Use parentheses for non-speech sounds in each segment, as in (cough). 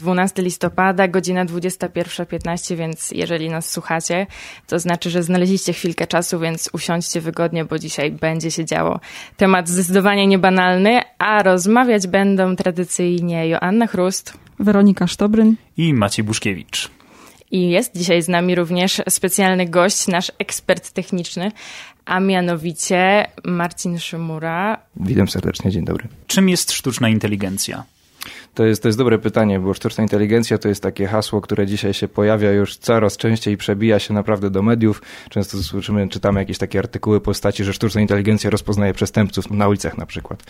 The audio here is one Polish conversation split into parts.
12 listopada, godzina 21.15, więc jeżeli nas słuchacie, to znaczy, że znaleźliście chwilkę czasu, więc usiądźcie wygodnie, bo dzisiaj będzie się działo. Temat zdecydowanie niebanalny, a rozmawiać będą tradycyjnie Joanna Chrust, Weronika Sztobryn i Maciej Buszkiewicz. I jest dzisiaj z nami również specjalny gość, nasz ekspert techniczny, a mianowicie Marcin Szymura. Witam serdecznie, dzień dobry. Czym jest sztuczna inteligencja? To jest, to jest dobre pytanie, bo sztuczna inteligencja to jest takie hasło, które dzisiaj się pojawia już coraz częściej i przebija się naprawdę do mediów. Często słyszymy, czytamy jakieś takie artykuły postaci, że sztuczna inteligencja rozpoznaje przestępców na ulicach na przykład.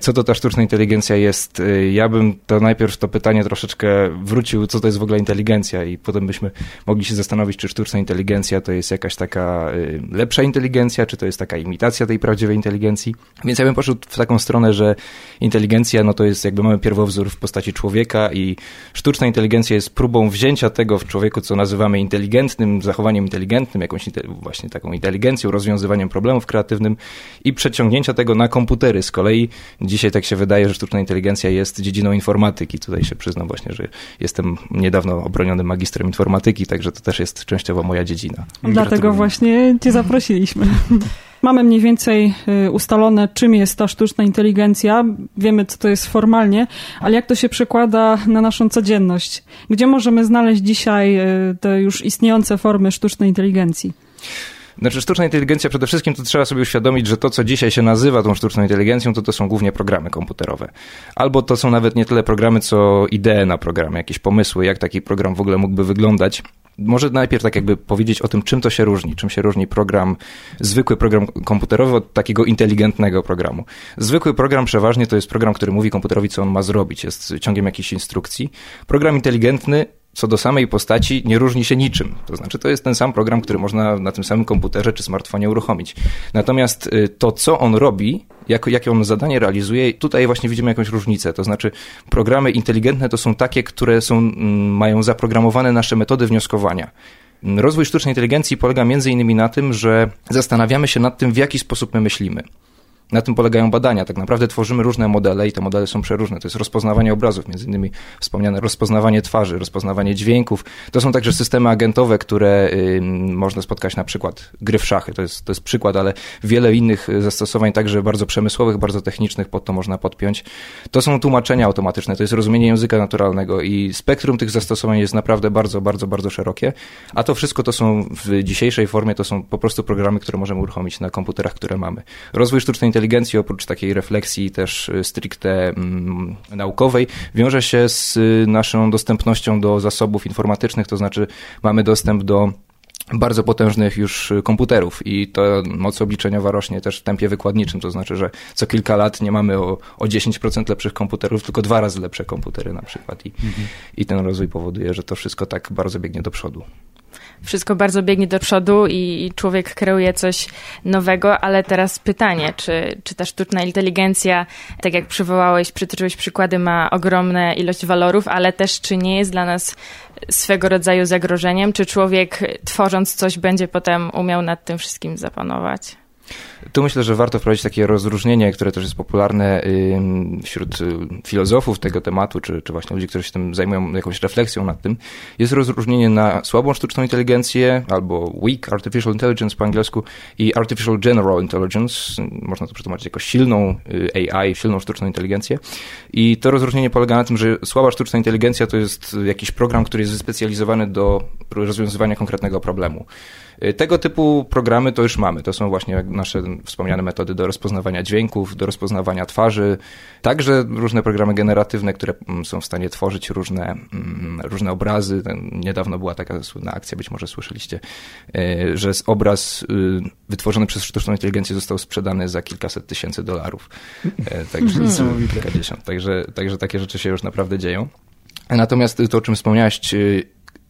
Co to ta sztuczna inteligencja jest? Y, ja bym to najpierw to pytanie troszeczkę wrócił, co to jest w ogóle inteligencja i potem byśmy mogli się zastanowić, czy sztuczna inteligencja to jest jakaś taka y, lepsza inteligencja, czy to jest taka imitacja tej prawdziwej inteligencji. Więc ja bym poszedł w taką stronę, że inteligencja no to jest jakby mamy pierwowzór w postaci człowieka i sztuczna inteligencja jest próbą wzięcia tego w człowieku, co nazywamy inteligentnym, zachowaniem inteligentnym, jakąś właśnie taką inteligencją, rozwiązywaniem problemów kreatywnym i przeciągnięcia tego na komputery. Z kolei dzisiaj tak się wydaje, że sztuczna inteligencja jest dziedziną informatyki. Tutaj się przyznam właśnie, że jestem niedawno obronionym magistrem informatyki, także to też jest częściowo moja dziedzina. Dlatego właśnie cię zaprosiliśmy. (laughs) Mamy mniej więcej y, ustalone, czym jest ta sztuczna inteligencja. Wiemy, co to jest formalnie, ale jak to się przekłada na naszą codzienność? Gdzie możemy znaleźć dzisiaj y, te już istniejące formy sztucznej inteligencji? Znaczy sztuczna inteligencja przede wszystkim to trzeba sobie uświadomić, że to co dzisiaj się nazywa tą sztuczną inteligencją, to to są głównie programy komputerowe. Albo to są nawet nie tyle programy, co idee na programy, jakieś pomysły, jak taki program w ogóle mógłby wyglądać. Może najpierw tak jakby powiedzieć o tym, czym to się różni, czym się różni program, zwykły program komputerowy od takiego inteligentnego programu. Zwykły program przeważnie to jest program, który mówi komputerowi, co on ma zrobić, jest ciągiem jakichś instrukcji. Program inteligentny co do samej postaci nie różni się niczym. To znaczy, to jest ten sam program, który można na tym samym komputerze czy smartfonie uruchomić. Natomiast y, to, co on robi, jak, jakie on zadanie realizuje, tutaj właśnie widzimy jakąś różnicę. To znaczy, programy inteligentne to są takie, które są, mm, mają zaprogramowane nasze metody wnioskowania. Rozwój sztucznej inteligencji polega między innymi na tym, że zastanawiamy się nad tym, w jaki sposób my myślimy. Na tym polegają badania. Tak naprawdę tworzymy różne modele i te modele są przeróżne. To jest rozpoznawanie obrazów, między innymi wspomniane rozpoznawanie twarzy, rozpoznawanie dźwięków. To są także systemy agentowe, które y, można spotkać na przykład gry w szachy. To jest, to jest przykład, ale wiele innych zastosowań, także bardzo przemysłowych, bardzo technicznych pod to można podpiąć. To są tłumaczenia automatyczne, to jest rozumienie języka naturalnego i spektrum tych zastosowań jest naprawdę bardzo, bardzo, bardzo szerokie. A to wszystko to są w dzisiejszej formie, to są po prostu programy, które możemy uruchomić na komputerach, które mamy. Rozwój sztucznej inteligencji, oprócz takiej refleksji też y, stricte mm, naukowej, wiąże się z y, naszą dostępnością do zasobów informatycznych, to znaczy mamy dostęp do bardzo potężnych już komputerów i ta moc obliczeniowa rośnie też w tempie wykładniczym, to znaczy, że co kilka lat nie mamy o, o 10% lepszych komputerów, tylko dwa razy lepsze komputery na przykład I, mhm. i ten rozwój powoduje, że to wszystko tak bardzo biegnie do przodu wszystko bardzo biegnie do przodu i człowiek kreuje coś nowego, ale teraz pytanie, czy, czy ta sztuczna inteligencja, tak jak przywołałeś, przytoczyłeś przykłady, ma ogromną ilość walorów, ale też czy nie jest dla nas swego rodzaju zagrożeniem, czy człowiek tworząc coś będzie potem umiał nad tym wszystkim zapanować? Tu myślę, że warto wprowadzić takie rozróżnienie, które też jest popularne wśród y, filozofów tego tematu, czy, czy właśnie ludzi, którzy się tym zajmują jakąś refleksją nad tym. Jest rozróżnienie na słabą sztuczną inteligencję, albo weak artificial intelligence po angielsku i artificial general intelligence. Można to przetłumaczyć jako silną y, AI, silną sztuczną inteligencję. I to rozróżnienie polega na tym, że słaba sztuczna inteligencja to jest jakiś program, który jest wyspecjalizowany do rozwiązywania konkretnego problemu. Y, tego typu programy to już mamy. To są właśnie nasze wspomniane metody do rozpoznawania dźwięków, do rozpoznawania twarzy, także różne programy generatywne, które mm, są w stanie tworzyć różne, mm, różne obrazy. Niedawno była taka słynna akcja, być może słyszeliście, y, że obraz y, wytworzony przez sztuczną inteligencję został sprzedany za kilkaset tysięcy dolarów. Także, (laughs) kilkadziesiąt. Także, także takie rzeczy się już naprawdę dzieją. Natomiast to, o czym wspomniałeś,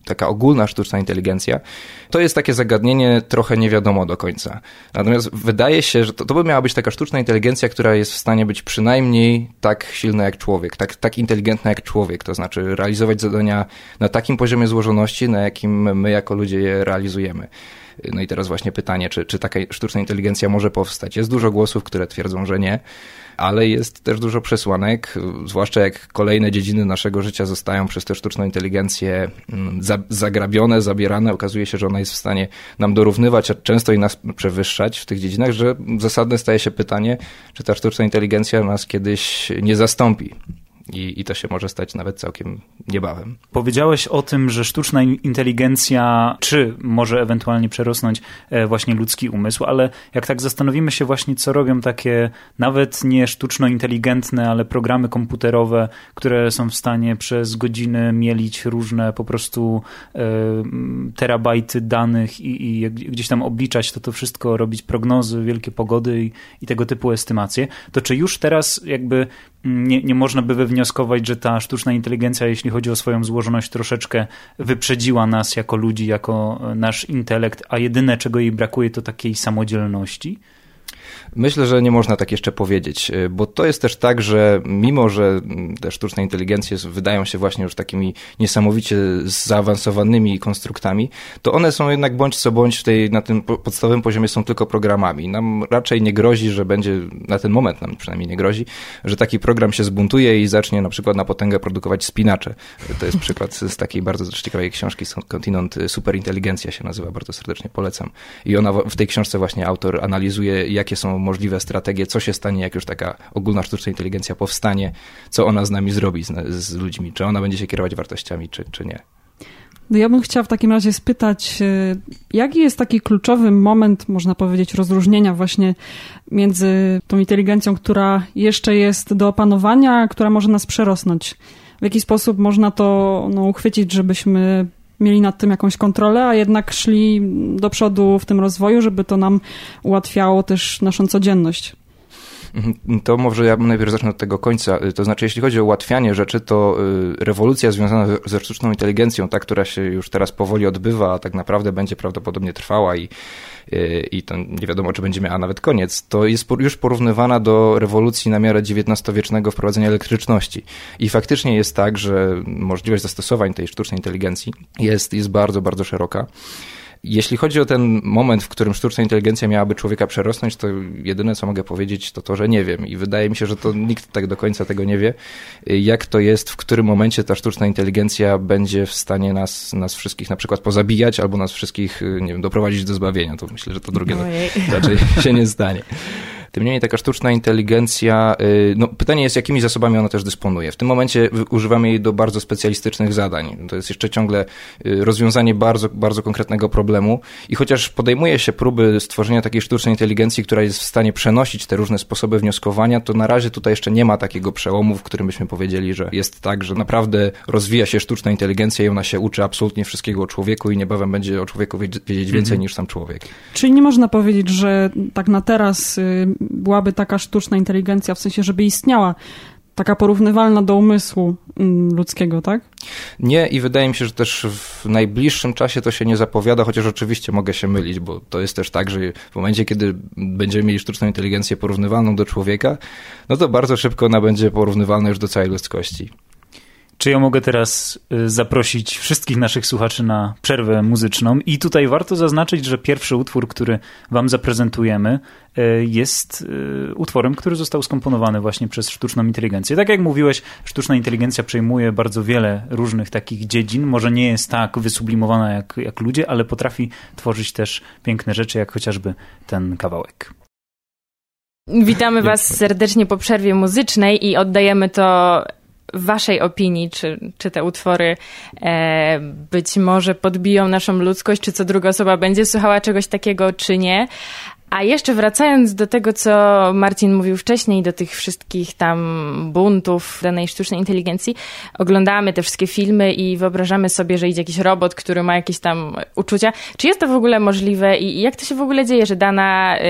taka ogólna sztuczna inteligencja, to jest takie zagadnienie trochę nie wiadomo do końca. Natomiast wydaje się, że to, to by miała być taka sztuczna inteligencja, która jest w stanie być przynajmniej tak silna jak człowiek, tak, tak inteligentna jak człowiek, to znaczy realizować zadania na takim poziomie złożoności, na jakim my jako ludzie je realizujemy. No i teraz właśnie pytanie, czy, czy taka sztuczna inteligencja może powstać? Jest dużo głosów, które twierdzą, że nie, ale jest też dużo przesłanek, zwłaszcza jak kolejne dziedziny naszego życia zostają przez tę sztuczną inteligencję mm, zagrabione, zabierane. Okazuje się, że ona jest w stanie nam dorównywać, a często i nas przewyższać w tych dziedzinach, że zasadne staje się pytanie, czy ta sztuczna inteligencja nas kiedyś nie zastąpi i, i to się może stać nawet całkiem niebawem. Powiedziałeś o tym, że sztuczna inteligencja, czy może ewentualnie przerosnąć e, właśnie ludzki umysł, ale jak tak zastanowimy się właśnie, co robią takie nawet nie sztuczno inteligentne, ale programy komputerowe, które są w stanie przez godziny mielić różne po prostu e, terabajty danych i, i, gdzieś tam obliczać to, to wszystko, robić prognozy, wielkie pogody i, i tego typu estymacje, to czy już teraz jakby nie, nie można by wywnioskować, że ta sztuczna inteligencja, jeśli chodzi o swoją złożoność, troszeczkę wyprzedziła nas jako ludzi, jako nasz intelekt, a jedyne, czego jej brakuje, to takiej samodzielności? Myślę, że nie można tak jeszcze powiedzieć, y, bo to jest też tak, że mimo, że te sztuczne inteligencje wydają się właśnie już takimi niesamowicie zaawansowanymi konstruktami, to one są jednak bądź co bądź w tej, na tym podstawowym poziomie są tylko programami. Nam raczej nie grozi, że będzie, na ten moment nam przynajmniej nie grozi, że taki program się zbuntuje i zacznie na przykład na potęgę produkować spinacze. To jest przykład z takiej bardzo ciekawej książki Kontynent Superinteligencja się nazywa, bardzo serdecznie polecam. I ona w tej książce właśnie autor analizuje, jakie są możliwe strategie, co się stanie, jak już taka ogólna sztuczna inteligencja powstanie, co ona z nami zrobi, z, z ludźmi, czy ona będzie się kierować wartościami, czy, czy nie. No ja bym chciała w takim razie spytać, e, jaki jest taki kluczowy moment, można powiedzieć, rozróżnienia właśnie między tą inteligencją, która jeszcze jest do opanowania, która może nas przerosnąć? W jaki sposób można to no, uchwycić, żebyśmy mieli nad tym jakąś kontrolę, a jednak szli do przodu w tym rozwoju, żeby to nam ułatwiało też naszą codzienność. Mhm. To może ja najpierw zacznę od tego końca. To znaczy, jeśli chodzi o ułatwianie rzeczy, to y, rewolucja związana ze sztuczną inteligencją, ta, która się już teraz powoli odbywa, a tak naprawdę będzie prawdopodobnie trwała i, y, i to nie wiadomo, czy będzie miała nawet koniec, to jest już porównywana do rewolucji na miarę XIX-wiecznego wprowadzenia elektryczności. I faktycznie jest tak, że możliwość zastosowań tej sztucznej inteligencji jest, jest bardzo, bardzo szeroka. Jeśli chodzi o ten moment, w którym sztuczna inteligencja miałaby człowieka przerosnąć, to jedyne, co mogę powiedzieć, to to, że nie wiem. I wydaje mi się, że to nikt tak do końca tego nie wie, jak to jest, w którym momencie ta sztuczna inteligencja będzie w stanie nas, nas wszystkich na przykład pozabijać, albo nas wszystkich, nie wiem, doprowadzić do zbawienia. To myślę, że to drugie raczej się nie stanie. Tym niemniej taka sztuczna inteligencja, y, no pytanie jest, jakimi zasobami ona też dysponuje. W tym momencie używamy jej do bardzo specjalistycznych zadań. To jest jeszcze ciągle y, rozwiązanie bardzo, bardzo konkretnego problemu i chociaż podejmuje się próby stworzenia takiej sztucznej inteligencji, która jest w stanie przenosić te różne sposoby wnioskowania, to na razie tutaj jeszcze nie ma takiego przełomu, w którym byśmy powiedzieli, że jest tak, że naprawdę rozwija się sztuczna inteligencja i ona się uczy absolutnie wszystkiego o człowieku i niebawem będzie o człowieku wiedzieć więcej mhm. niż sam człowiek. Czyli nie można powiedzieć, że tak na teraz y, byłaby taka sztuczna inteligencja, w sensie, żeby istniała, taka porównywalna do umysłu mm, ludzkiego, tak? Nie i wydaje mi się, że też w najbliższym czasie to się nie zapowiada, chociaż oczywiście mogę się mylić, bo to jest też tak, że w momencie, kiedy będziemy mieli sztuczną inteligencję porównywalną do człowieka, no to bardzo szybko ona będzie porównywalna już do całej ludzkości. Czy ja mogę teraz y, zaprosić wszystkich naszych słuchaczy na przerwę muzyczną? I tutaj warto zaznaczyć, że pierwszy utwór, który Wam zaprezentujemy, y, jest y, utworem, który został skomponowany właśnie przez sztuczną inteligencję. Tak jak mówiłeś, sztuczna inteligencja przejmuje bardzo wiele różnych takich dziedzin. Może nie jest tak wysublimowana jak, jak ludzie, ale potrafi tworzyć też piękne rzeczy, jak chociażby ten kawałek. Witamy Was serdecznie po przerwie muzycznej i oddajemy to waszej opinii, czy, czy te utwory e, być może podbiją naszą ludzkość, czy co druga osoba będzie słuchała czegoś takiego, czy nie. A jeszcze wracając do tego, co Marcin mówił wcześniej, do tych wszystkich tam buntów danej sztucznej inteligencji, oglądamy te wszystkie filmy i wyobrażamy sobie, że idzie jakiś robot, który ma jakieś tam uczucia. Czy jest to w ogóle możliwe i jak to się w ogóle dzieje, że dana, y,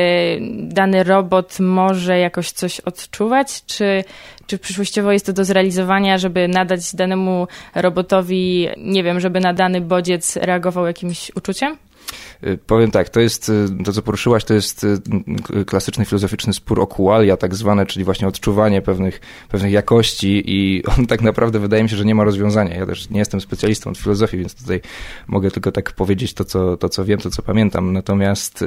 dany robot może jakoś coś odczuwać? Czy, czy przyszłościowo jest to do zrealizowania, żeby nadać danemu robotowi, nie wiem, żeby na dany bodziec reagował jakimś uczuciem? Y, powiem tak, to jest, y, to co poruszyłaś, to jest y, klasyczny filozoficzny spór o kualia tak zwane, czyli właśnie odczuwanie pewnych, pewnych jakości i (laughs) on tak naprawdę wydaje mi się, że nie ma rozwiązania. Ja też nie jestem specjalistą od filozofii, więc tutaj mogę tylko tak powiedzieć to, co, to, co wiem, to, co pamiętam. Natomiast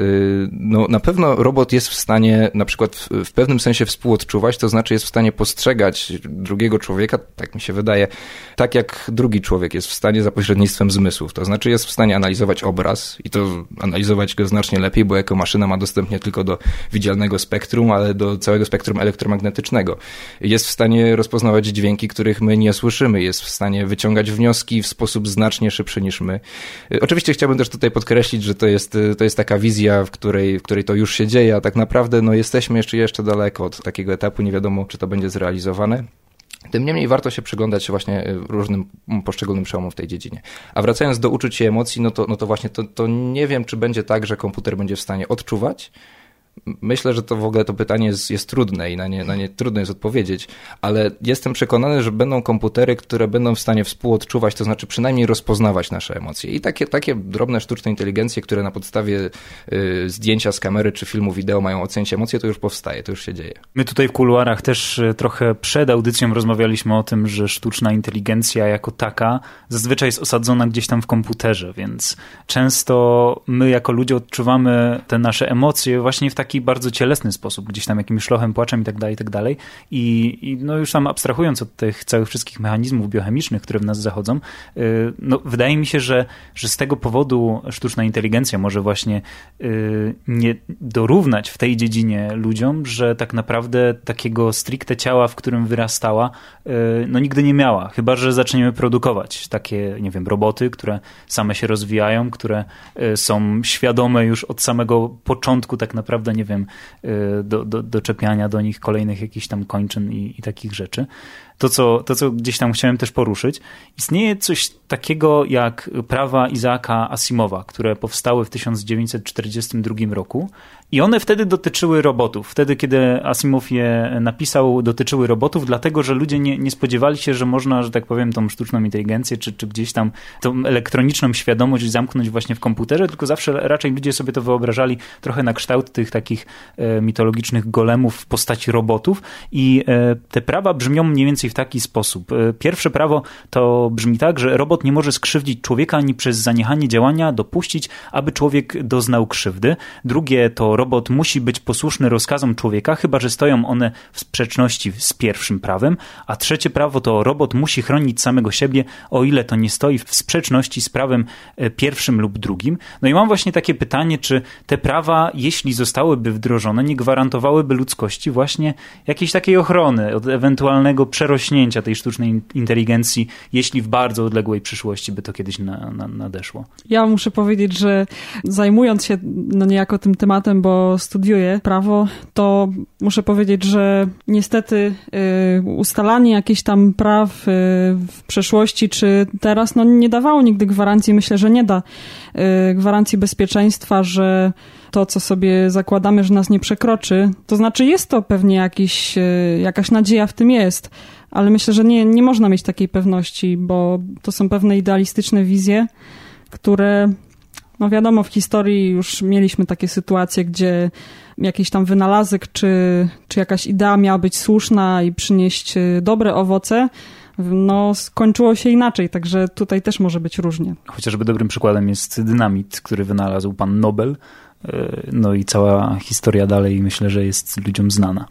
no, na pewno robot jest w stanie na przykład w, w pewnym sensie współodczuwać, to znaczy jest w stanie postrzegać drugiego człowieka, tak mi się wydaje, tak jak drugi człowiek jest w stanie za pośrednictwem zmysłów. To znaczy jest w stanie analizować obraz i to analizować go znacznie lepiej, bo jako maszyna ma dostęp nie tylko do widzialnego spektrum, ale do całego spektrum elektromagnetycznego. Jest w stanie rozpoznawać dźwięki, których my nie słyszymy, jest w stanie wyciągać wnioski w sposób znacznie szybszy niż my. Oczywiście chciałbym też tutaj podkreślić, że to jest, to jest taka wizja, w której, w której to już się dzieje, a tak naprawdę no, jesteśmy jeszcze, jeszcze daleko od takiego etapu, nie wiadomo, czy to będzie zrealizowane. Tym niemniej warto się przyglądać właśnie y, różnym poszczególnym przełomom w tej dziedzinie. A wracając do uczuć i emocji, no to, no to właśnie to, to nie wiem, czy będzie tak, że komputer będzie w stanie odczuwać, Myślę, że to w ogóle to pytanie jest, jest trudne i na nie, na nie trudno jest odpowiedzieć, ale jestem przekonany, że będą komputery, które będą w stanie współodczuwać, to znaczy przynajmniej rozpoznawać nasze emocje. I takie, takie drobne sztuczne inteligencje, które na podstawie y, zdjęcia z kamery czy filmu wideo mają ocenić emocje, to już powstaje, to już się dzieje. My tutaj w kuluarach też y, trochę przed audycją rozmawialiśmy o tym, że sztuczna inteligencja jako taka zazwyczaj jest osadzona gdzieś tam w komputerze, więc często my jako ludzie odczuwamy te nasze emocje właśnie w taki bardzo cielesny sposób, gdzieś tam jakimś szlochem, płaczem i tak dalej, i tak dalej. I, no już tam abstrahując od tych całych wszystkich mechanizmów biochemicznych, które w nas zachodzą, y, no wydaje mi się, że, że z tego powodu sztuczna inteligencja może właśnie y, nie dorównać w tej dziedzinie ludziom, że tak naprawdę takiego stricte ciała, w którym wyrastała, y, no nigdy nie miała. Chyba, że zaczniemy produkować takie, nie wiem, roboty, które same się rozwijają, które są świadome już od samego początku tak naprawdę nie wiem, y, do, do, doczepiania do nich kolejnych jakichś tam kończyn i, i takich rzeczy to co, to, co gdzieś tam chciałem też poruszyć. Istnieje coś takiego jak prawa Izaaka Asimowa, które powstały w 1942 roku i one wtedy dotyczyły robotów. Wtedy, kiedy Asimov je napisał, dotyczyły robotów, dlatego, że ludzie nie, nie spodziewali się, że można, że tak powiem, tą sztuczną inteligencję, czy, czy gdzieś tam tą elektroniczną świadomość zamknąć właśnie w komputerze, tylko zawsze raczej ludzie sobie to wyobrażali trochę na kształt tych takich e, mitologicznych golemów w postaci robotów i e, te prawa brzmią mniej więcej w taki sposób. E, pierwsze prawo to brzmi tak, że robot nie może skrzywdzić człowieka ani przez zaniechanie działania dopuścić, aby człowiek doznał krzywdy. Drugie to robot musi być posłuszny rozkazom człowieka, chyba że stoją one w sprzeczności z pierwszym prawem. A trzecie prawo to robot musi chronić samego siebie, o ile to nie stoi w sprzeczności z prawem e, pierwszym lub drugim. No i mam właśnie takie pytanie, czy te prawa, jeśli zostałyby wdrożone, nie gwarantowałyby ludzkości właśnie jakiejś takiej ochrony od ewentualnego przerośnięcia rośnięcia tej sztucznej inteligencji, jeśli w bardzo odległej przyszłości by to kiedyś na, na, nadeszło. Ja muszę powiedzieć, że zajmując się no niejako tym tematem, bo studiuję prawo, to muszę powiedzieć, że niestety y, ustalanie jakichś tam praw y, w przeszłości czy teraz no nie dawało nigdy gwarancji, myślę, że nie da y, gwarancji bezpieczeństwa, że to, co sobie zakładamy, że nas nie przekroczy. To znaczy, jest to pewnie jakiś, jakaś nadzieja w tym jest, ale myślę, że nie, nie można mieć takiej pewności, bo to są pewne idealistyczne wizje, które, no wiadomo, w historii już mieliśmy takie sytuacje, gdzie jakiś tam wynalazek czy, czy jakaś idea miała być słuszna i przynieść y, dobre owoce, no skończyło się inaczej, także tutaj też może być różnie. Chociażby dobrym przykładem jest dynamit, który wynalazł pan Nobel, y, no i cała historia dalej myślę, że jest ludziom znana.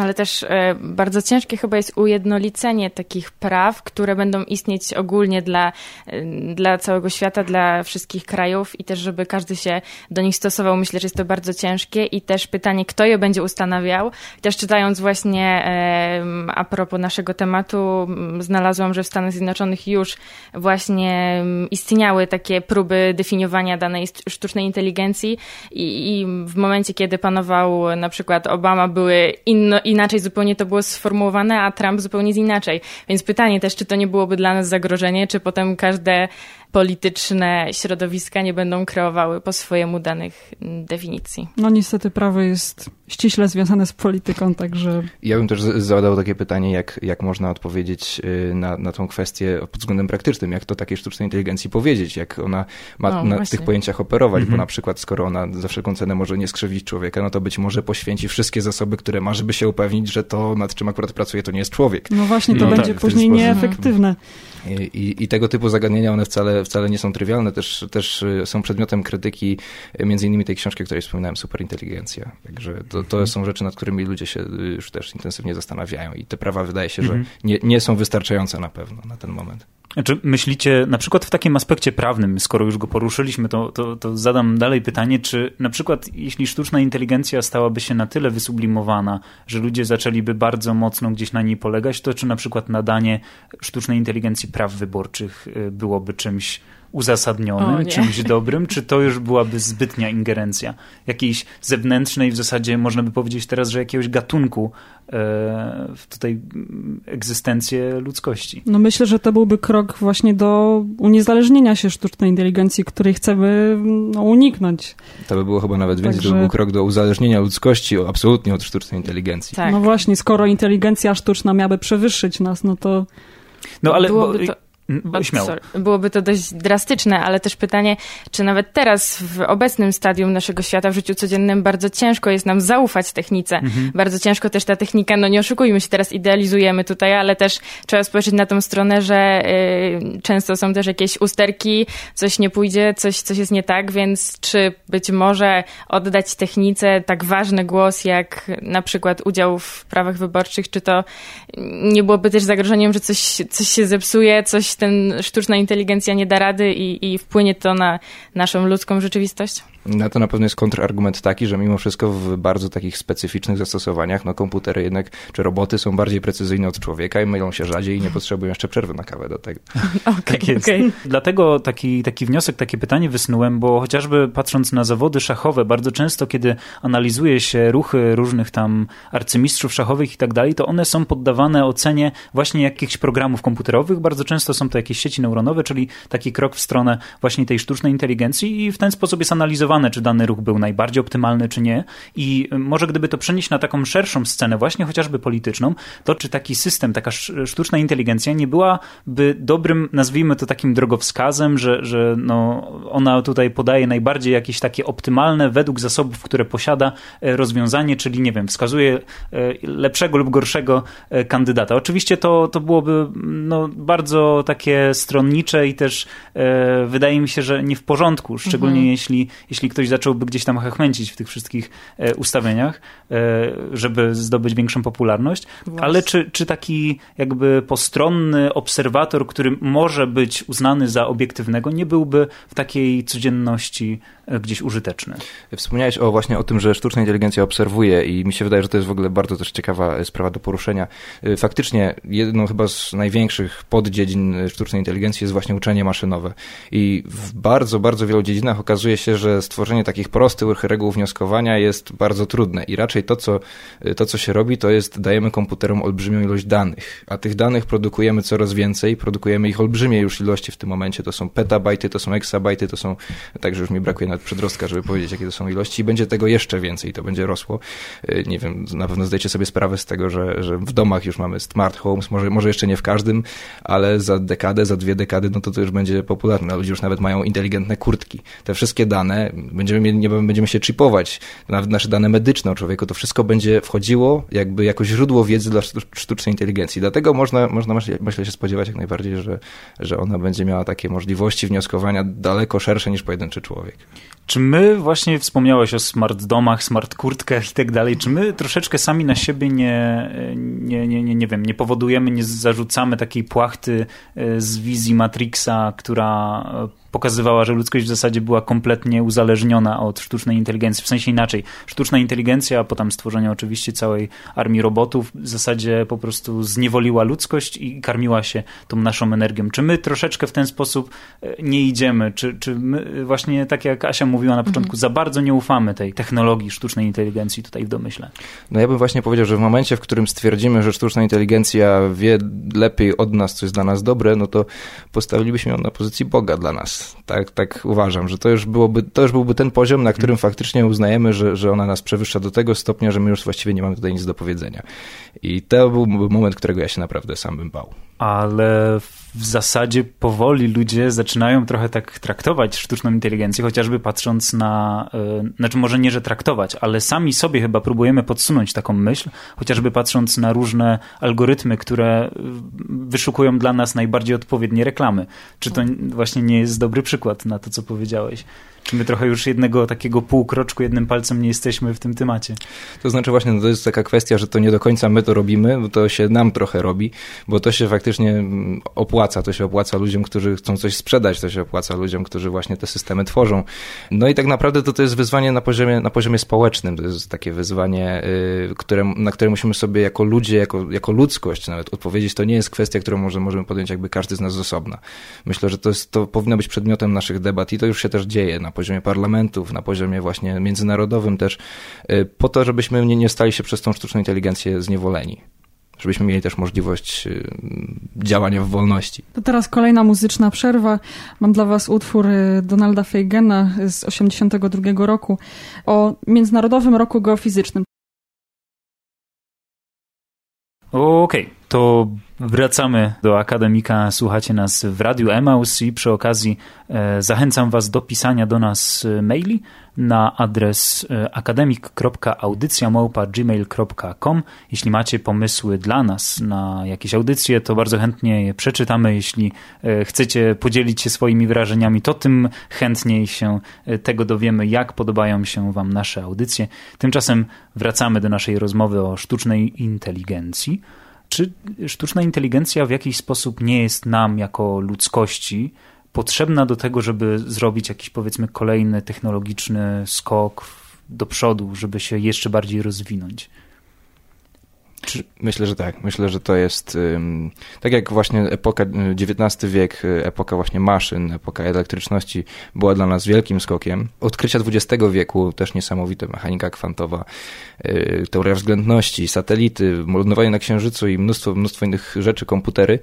Ale też e, bardzo ciężkie chyba jest ujednolicenie takich praw, które będą istnieć ogólnie dla, e, dla całego świata, dla wszystkich krajów i też, żeby każdy się do nich stosował. Myślę, że jest to bardzo ciężkie i też pytanie, kto je będzie ustanawiał. Też czytając właśnie e, a propos naszego tematu, znalazłam, że w Stanach Zjednoczonych już właśnie istniały takie próby definiowania danej sztucznej inteligencji i, i w momencie, kiedy panował na przykład Obama, były inno, inaczej zupełnie to było sformułowane, a Trump zupełnie inaczej. Więc pytanie też, czy to nie byłoby dla nas zagrożenie, czy potem każde polityczne środowiska nie będą kreowały po swojemu danych definicji. No niestety prawo jest ściśle związane z polityką, także... Ja bym też zadał takie pytanie, jak, jak można odpowiedzieć y, na, na tą kwestię pod względem praktycznym, jak to takiej sztucznej inteligencji powiedzieć, jak ona ma no, na właśnie. tych pojęciach operować, mhm. bo na przykład skoro ona za wszelką cenę może nie skrzywić człowieka, no to być może poświęci wszystkie zasoby, które ma, żeby się upewnić, że to nad czym akurat pracuje, to nie jest człowiek. No właśnie, to no będzie tak, później nieefektywne. I, I, tego typu zagadnienia, one wcale, wcale nie są trywialne, też, też y, są przedmiotem krytyki, y, między innymi tej książki, o której wspominałem, Superinteligencja. Także to, to są rzeczy, nad którymi ludzie się y, już też intensywnie zastanawiają i te prawa wydaje się, że mhm. nie, nie są wystarczające na pewno na ten moment. Czy myślicie, na przykład w takim aspekcie prawnym, skoro już go poruszyliśmy, to, to, to, zadam dalej pytanie, czy na przykład jeśli sztuczna inteligencja stałaby się na tyle wysublimowana, że ludzie zaczęliby bardzo mocno gdzieś na niej polegać, to czy na przykład nadanie sztucznej inteligencji praw wyborczych y, byłoby czymś uzasadnionym, czymś dobrym, czy to już byłaby zbytnia ingerencja jakiejś zewnętrznej, w zasadzie można by powiedzieć teraz, że jakiegoś gatunku e, w tutaj egzystencję ludzkości. No myślę, że to byłby krok właśnie do uniezależnienia się sztucznej inteligencji, której chcemy no, uniknąć. To by było chyba nawet więcej, Także... to by był krok do uzależnienia ludzkości absolutnie od sztucznej inteligencji. Tak. No właśnie, skoro inteligencja sztuczna miałaby przewyższyć nas, no to... No ale... Byłoby bo... to Mm, śmiało. Byłoby to dość drastyczne, ale też pytanie, czy nawet teraz w obecnym stadium naszego świata, w życiu codziennym, bardzo ciężko jest nam zaufać technice. Mhm. Bardzo ciężko też ta technika, no nie oszukujmy się, teraz idealizujemy tutaj, ale też trzeba spojrzeć na tą stronę, że y, często są też jakieś usterki, coś nie pójdzie, coś, coś jest nie tak, więc czy być może oddać technice tak ważny głos, jak na przykład udział w prawach wyborczych, czy to nie byłoby też zagrożeniem, że coś, coś się zepsuje, coś ten sztuczna inteligencja nie da rady i, i wpłynie to na naszą ludzką rzeczywistość? Na to na pewno jest kontrargument taki, że mimo wszystko w bardzo takich specyficznych zastosowaniach, no komputery jednak, czy roboty są bardziej precyzyjne od człowieka i mylą się rzadziej i nie potrzebują jeszcze przerwy na kawę do tego. (laughs) Okay, tak jest. Okay. Dlatego taki, taki wniosek, takie pytanie wysunąłem, bo chociażby patrząc na zawody szachowe, bardzo często, kiedy analizuje się ruchy różnych tam arcymistrzów szachowych i tak dalej, to one są poddawane ocenie właśnie jakichś programów komputerowych. Bardzo często są to jakieś sieci neuronowe, czyli taki krok w stronę właśnie tej sztucznej inteligencji i w ten sposób jest analizowane, czy dany ruch był najbardziej optymalny, czy nie. I może gdyby to przenieść na taką szerszą scenę, właśnie chociażby polityczną, to czy taki system, taka sztuczna inteligencja nie byłaby dobrym, nazwijmy to takim drogowskazem, że, że no, ona tutaj podaje najbardziej jakieś takie optymalne według zasobów, które posiada e, rozwiązanie, czyli nie wiem, wskazuje e, lepszego lub gorszego e, kandydata. Oczywiście to, to byłoby no, bardzo takie stronnicze i też wydaje mi się, że nie w porządku, szczególnie mhm. jeśli, jeśli ktoś zacząłby gdzieś tam hechmęcić w tych wszystkich e, ustawieniach, e, żeby zdobyć większą popularność. Właśnie. Ale czy, czy taki jakby postronny obserwator, który może być uznany za obiektywnego, nie byłby w takiej codzienności gdzieś użyteczny? Wspomniałeś o właśnie o tym, że sztuczna inteligencja obserwuje i mi się wydaje, że to jest w ogóle bardzo też ciekawa sprawa do poruszenia. E, faktycznie jedną chyba z największych poddziedzin sztucznej inteligencji jest właśnie uczenie maszynowe. I w bardzo, bardzo wielu dziedzinach okazuje się, że stworzenie takich prostych reguł wnioskowania jest bardzo trudne i raczej to, co, to, co się robi, to jest dajemy komputerom olbrzymią ilość danych, a tych danych produkujemy coraz więcej, produkujemy ich olbrzymie już ilości w tym momencie, to są petabajty, to są eksabajty, to są, także już mi brakuje nawet przedrostka, żeby powiedzieć, jakie to są ilości i będzie tego jeszcze więcej, to będzie rosło. Y, nie wiem, na pewno zdajecie sobie sprawę z tego, że, że w domach już mamy smart homes, może, może jeszcze nie w każdym, ale za dekadę, za dwie dekady, no to to już będzie popularne. Ludzie już nawet mają inteligentne kurtki. Te wszystkie dane, będziemy, nie będziemy się chipować, nawet nasze dane medyczne o człowieku, to wszystko będzie wchodziło jakby jako źródło wiedzy dla sztucznej inteligencji. Dlatego można, można myślę się spodziewać jak najbardziej, że, że ona będzie miała takie możliwości wnioskowania daleko szersze niż pojedynczy człowiek. Czy my, właśnie wspomniałeś o smart domach, smart kurtkach i tak dalej, czy my troszeczkę sami na siebie nie, nie, nie, nie, nie wiem, nie powodujemy, nie zarzucamy takiej płachty e, z wizji Matrixa, która pokazywała, że ludzkość w zasadzie była kompletnie uzależniona od sztucznej inteligencji. W sensie inaczej. Sztuczna inteligencja, a potem stworzenie oczywiście całej armii robotów w zasadzie po prostu zniewoliła ludzkość i karmiła się tą naszą energią. Czy my troszeczkę w ten sposób e, nie idziemy? Czy, czy my właśnie, tak jak Asia mówiła na początku, mhm. za bardzo nie ufamy tej technologii sztucznej inteligencji tutaj w domyśle? No ja bym właśnie powiedział, że w momencie, w którym stwierdzimy, że sztuczna inteligencja wie lepiej od nas, co jest dla nas dobre, no to postawilibyśmy ją na pozycji Boga dla nas tak, tak uważam, że to już, byłoby, to już byłby ten poziom, na którym faktycznie uznajemy, że, że ona nas przewyższa do tego stopnia, że my już właściwie nie mamy tutaj nic do powiedzenia. I to był moment, którego ja się naprawdę sam bym bał. Ale w zasadzie powoli ludzie zaczynają trochę tak traktować sztuczną inteligencję, chociażby patrząc na, yy, znaczy może nie, że traktować, ale sami sobie chyba próbujemy podsunąć taką myśl, chociażby patrząc na różne algorytmy, które e, wyszukują dla nas najbardziej odpowiednie reklamy. Czy to właśnie nie jest dobry przykład na to, co powiedziałeś? Czy my trochę już jednego takiego półkroczku jednym palcem nie jesteśmy w tym temacie? To znaczy właśnie, no to jest taka kwestia, że to nie do końca my to robimy, bo to się nam trochę robi, bo to się faktycznie mm, opłaca, to się opłaca ludziom, którzy chcą coś sprzedać, to się opłaca ludziom, którzy właśnie te systemy tworzą. No i tak naprawdę to, to jest wyzwanie na poziomie, na poziomie społecznym, to jest takie wyzwanie, yy, które, na które musimy sobie jako ludzie, jako, jako ludzkość nawet odpowiedzieć. To nie jest kwestia, którą może, możemy podjąć jakby każdy z nas z osobna. Myślę, że to, jest, to powinno być przedmiotem naszych debat i to już się też dzieje na poziomie parlamentów, na poziomie właśnie międzynarodowym też, y, po to, żebyśmy nie, nie stali się przez tą sztuczną inteligencję zniewoleni żebyśmy mieli też możliwość y, działania w wolności. To teraz kolejna muzyczna przerwa. Mam dla was utwór y, Donalda Feigena z 1982 roku o Międzynarodowym Roku Geofizycznym. Okej, okay, to wracamy do Akademika. Słuchacie nas w Radiu Emaus i przy okazji e, zachęcam was do pisania do nas e, maili na adres e, akademik.audycjamałpa.gmail.com Jeśli macie pomysły dla nas na jakieś audycje, to bardzo chętnie je przeczytamy. Jeśli chcecie podzielić się swoimi wrażeniami, to tym chętniej się tego dowiemy, jak podobają się wam nasze audycje. Tymczasem wracamy do naszej rozmowy o sztucznej inteligencji. Czy sztuczna inteligencja w jakiś sposób nie jest nam jako ludzkości potrzebna do tego, żeby zrobić jakiś powiedzmy kolejny technologiczny skok do przodu, żeby się jeszcze bardziej rozwinąć? Myślę, że tak. Myślę, że to jest tak jak właśnie epoka XIX y, wiek, y, epoka właśnie maszyn, epoka elektryczności była dla nas wielkim skokiem. Odkrycia XX wieku też niesamowite, mechanika kwantowa, y, teoria względności, satelity, lądowanie na Księżycu i mnóstwo, mnóstwo innych rzeczy, komputery,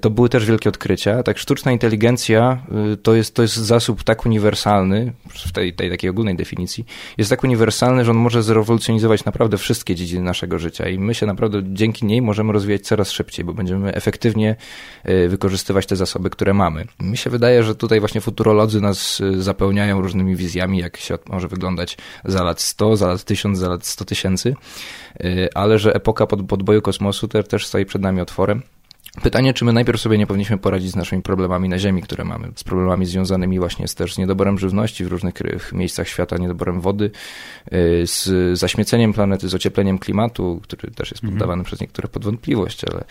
to były też wielkie odkrycia. Tak sztuczna inteligencja to jest, to jest zasób tak uniwersalny, w tej, tej takiej ogólnej definicji, jest tak uniwersalny, że on może zrewolucjonizować naprawdę wszystkie dziedziny naszego życia i my się naprawdę dzięki niej możemy rozwijać coraz szybciej, bo będziemy efektywnie e, wykorzystywać te zasoby, które mamy. Mi się wydaje, że tutaj właśnie futurolodzy nas e, zapełniają różnymi wizjami, jak świat może wyglądać za lat 100, za lat 1000, za lat 100 tysięcy, e, ale że epoka podboju kosmosu też stoi przed nami otworem. Pytanie, czy my najpierw sobie nie powinniśmy poradzić z naszymi problemami na Ziemi, które mamy, z problemami związanymi właśnie z też z niedoborem żywności w różnych miejscach świata, niedoborem wody, y, z zaśmieceniem planety, z ociepleniem klimatu, który też jest mhm. poddawany przez niektóre pod wątpliwość, ale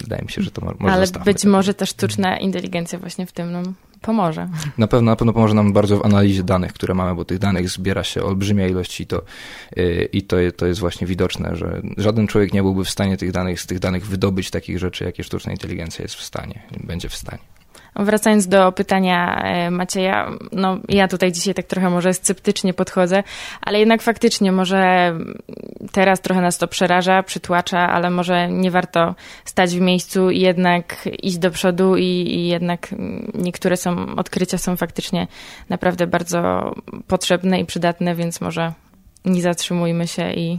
wydaje mi się, że to może Ale być może też sztuczna inteligencja właśnie w tym nam pomoże. Na pewno, na pewno pomoże nam bardzo w analizie danych, które mamy, bo tych danych zbiera się olbrzymia ilość i to, yy, i to, to jest właśnie widoczne, że żaden człowiek nie byłby w stanie tych danych, z tych danych wydobyć takich rzeczy, jakie sztuczna inteligencja jest w stanie, będzie w stanie. Wracając do pytania e, Macieja, no ja tutaj dzisiaj tak trochę może sceptycznie podchodzę, ale jednak faktycznie może teraz trochę nas to przeraża, przytłacza, ale może nie warto stać w miejscu i jednak iść do przodu i, i jednak niektóre są, odkrycia są faktycznie naprawdę bardzo potrzebne i przydatne, więc może nie zatrzymujmy się i...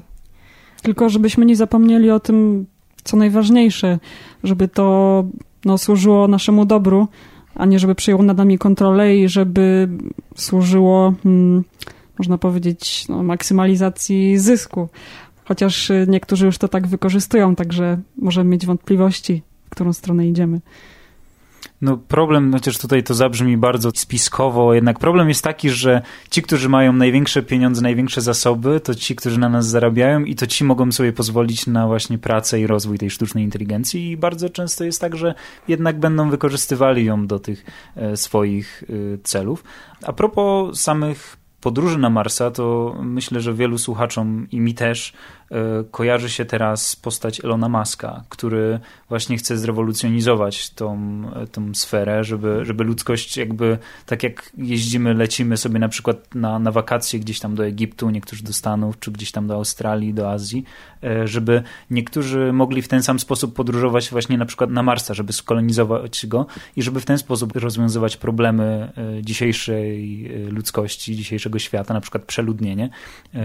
Tylko żebyśmy nie zapomnieli o tym, co najważniejsze, żeby to no, służyło naszemu dobru, a nie żeby przejęło nad nami kontrolę i żeby służyło, hmm, można powiedzieć, no, maksymalizacji zysku. Chociaż niektórzy już to tak wykorzystują, także możemy mieć wątpliwości, w którą stronę idziemy. No problem, chociaż tutaj to zabrzmi bardzo spiskowo, jednak problem jest taki, że ci, którzy mają największe pieniądze, największe zasoby, to ci, którzy na nas zarabiają i to ci mogą sobie pozwolić na właśnie pracę i rozwój tej sztucznej inteligencji i bardzo często jest tak, że jednak będą wykorzystywali ją do tych e, swoich e, celów. A propos samych podróży na Marsa, to myślę, że wielu słuchaczom i mi też kojarzy się teraz postać Elona Muska, który właśnie chce zrewolucjonizować tą, tą sferę, żeby, żeby ludzkość jakby, tak jak jeździmy, lecimy sobie na przykład na, na wakacje gdzieś tam do Egiptu, niektórzy do Stanów, czy gdzieś tam do Australii, do Azji, e, żeby niektórzy mogli w ten sam sposób podróżować właśnie na przykład na Marsa, żeby skolonizować go i żeby w ten sposób rozwiązywać problemy e, dzisiejszej ludzkości, dzisiejszego świata, na przykład przeludnienie,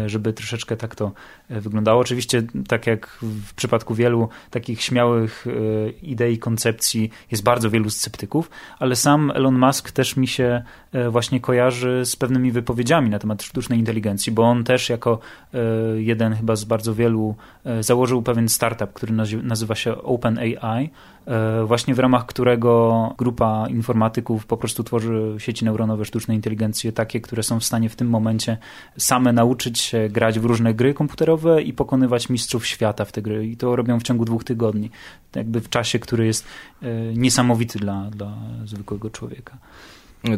żeby troszeczkę tak to wyglądało Oczywiście, tak jak w przypadku wielu takich śmiałych e, idei, koncepcji, jest bardzo wielu sceptyków, ale sam Elon Musk też mi się właśnie kojarzy z pewnymi wypowiedziami na temat sztucznej inteligencji, bo on też jako e, jeden chyba z bardzo wielu założył pewien startup, który nazywa się OpenAI, E, właśnie w ramach którego grupa informatyków po prostu tworzy sieci neuronowe sztucznej inteligencji, takie, które są w stanie w tym momencie same nauczyć się grać w różne gry komputerowe i pokonywać mistrzów świata w te gry. I to robią w ciągu dwóch tygodni. Jakby w czasie, który jest e, niesamowity dla, dla zwykłego człowieka.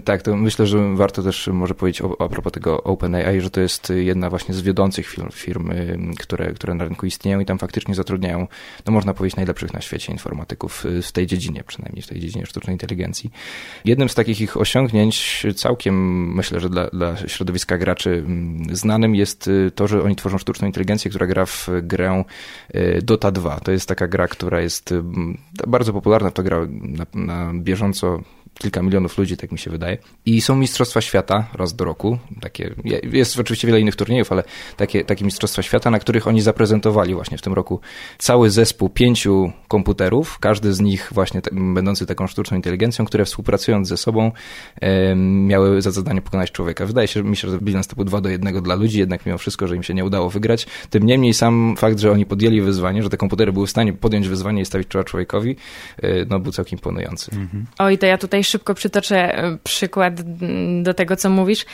Tak, to myślę, że warto też może powiedzieć o, a propos tego OpenAI, że to jest jedna właśnie z wiodących firm, firm, które, które na rynku istnieją i tam faktycznie zatrudniają, no można powiedzieć, najlepszych na świecie informatyków w tej dziedzinie, przynajmniej w tej dziedzinie sztucznej inteligencji. Jednym z takich ich osiągnięć, całkiem myślę, że dla, dla środowiska graczy znanym jest y, to, że oni tworzą sztuczną inteligencję, która gra w grę y, Dota 2. To jest taka gra, która jest bardzo popularna, to gra na, na bieżąco kilka milionów ludzi, tak mi się wydaje. I są Mistrzostwa Świata raz do roku. Takie, jest oczywiście wiele innych turniejów, ale takie, takie Mistrzostwa Świata, na których oni zaprezentowali właśnie w tym roku cały zespół pięciu komputerów, każdy z nich właśnie te, będący taką sztuczną inteligencją, które współpracując ze sobą e, miały za zadanie pokonać człowieka. Wydaje się mi się, że bilans to był 2 do 1 dla ludzi, jednak mimo wszystko, że im się nie udało wygrać. Tym niemniej sam fakt, że oni podjęli wyzwanie, że te komputery były w stanie podjąć wyzwanie i stawić czoła człowiekowi, e, no był całkiem imponujący. Mhm. Oj, to ja tutaj szybko przytoczę e, przykład do tego, co mówisz,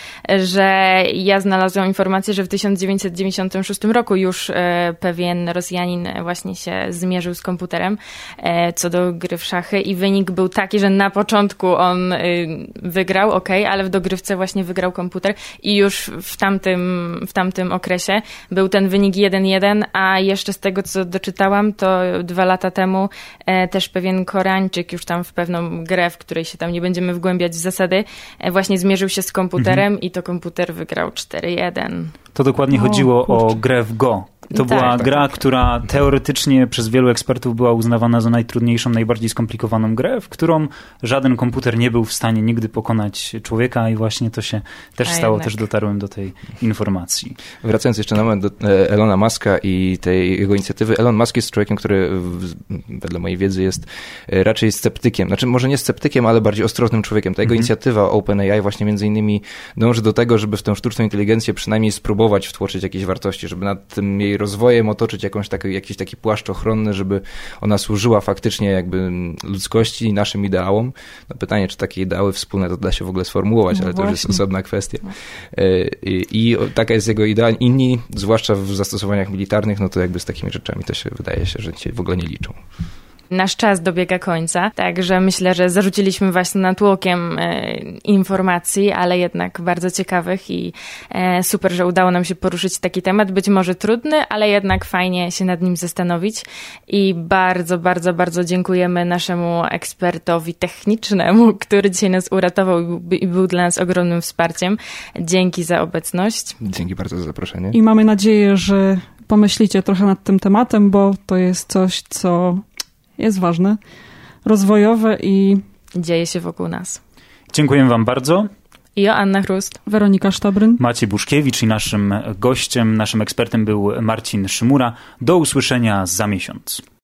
że ja znalazłam informację, że w 1996 roku już e, pewien Rosjanin właśnie się zmierzył z komputerem e, co do gry w szachy i wynik był taki, że na początku on wygrał, ok, ale w dogrywce właśnie wygrał komputer i już w tamtym, w tamtym okresie był ten wynik 1-1, a jeszcze z tego, co doczytałam, to dwa lata temu też pewien Koreańczyk już tam w pewną grę, w której się tam nie będziemy wgłębiać w zasady, e, właśnie zmierzył się z komputerem mhm. i to komputer wygrał 4-1. To dokładnie o, chodziło kurczę. o grę w Go. To tak, była tak, gra, tak. która teoretycznie przez wielu ekspertów była uznawana za najtrudniejszą, najbardziej skomplikowaną grę, w którą żaden komputer nie był w stanie nigdy pokonać człowieka i właśnie to się też A stało, jednak. też dotarłem do tej informacji. Wracając jeszcze na moment do e, Elona Muska i tej jego inicjatywy. Elon Musk jest człowiekiem, który wedle mojej wiedzy jest e, raczej sceptykiem. Znaczy może nie sceptykiem, ale bardziej ostrożnym człowiekiem. Ta jego mhm. inicjatywa OpenAI właśnie między innymi dąży do tego, żeby w tę sztuczną inteligencję przynajmniej spróbować wtłoczyć jakieś wartości, żeby nad tym jej rozwojem otoczyć jakąś taki, jakiś taki płaszcz ochronny, żeby ona służyła faktycznie jakby ludzkości i naszym ideałom. No pytanie, czy takie ideały wspólne to da się w ogóle sformułować, no ale właśnie. to już jest osobna kwestia. No. E, I, I, taka jest jego idea. Inni, zwłaszcza w zastosowaniach militarnych, no to jakby z takimi rzeczami to się wydaje się, że się w ogóle nie liczą nasz czas dobiega końca, także myślę, że zarzuciliśmy właśnie natłokiem e, informacji, ale jednak bardzo ciekawych i e, super, że udało nam się poruszyć taki temat, być może trudny, ale jednak fajnie się nad nim zastanowić i bardzo, bardzo, bardzo dziękujemy naszemu ekspertowi technicznemu, który dzisiaj nas uratował i był dla nas ogromnym wsparciem. Dzięki za obecność. Dzięki bardzo za zaproszenie. I mamy nadzieję, że pomyślicie trochę nad tym tematem, bo to jest coś, co jest ważne, rozwojowe i dzieje się wokół nas. Dziękuję Wam bardzo. I Anna Chrust. Weronika Sztabryn. Maciej Buszkiewicz i naszym gościem, naszym ekspertem był Marcin Szymura. Do usłyszenia za miesiąc.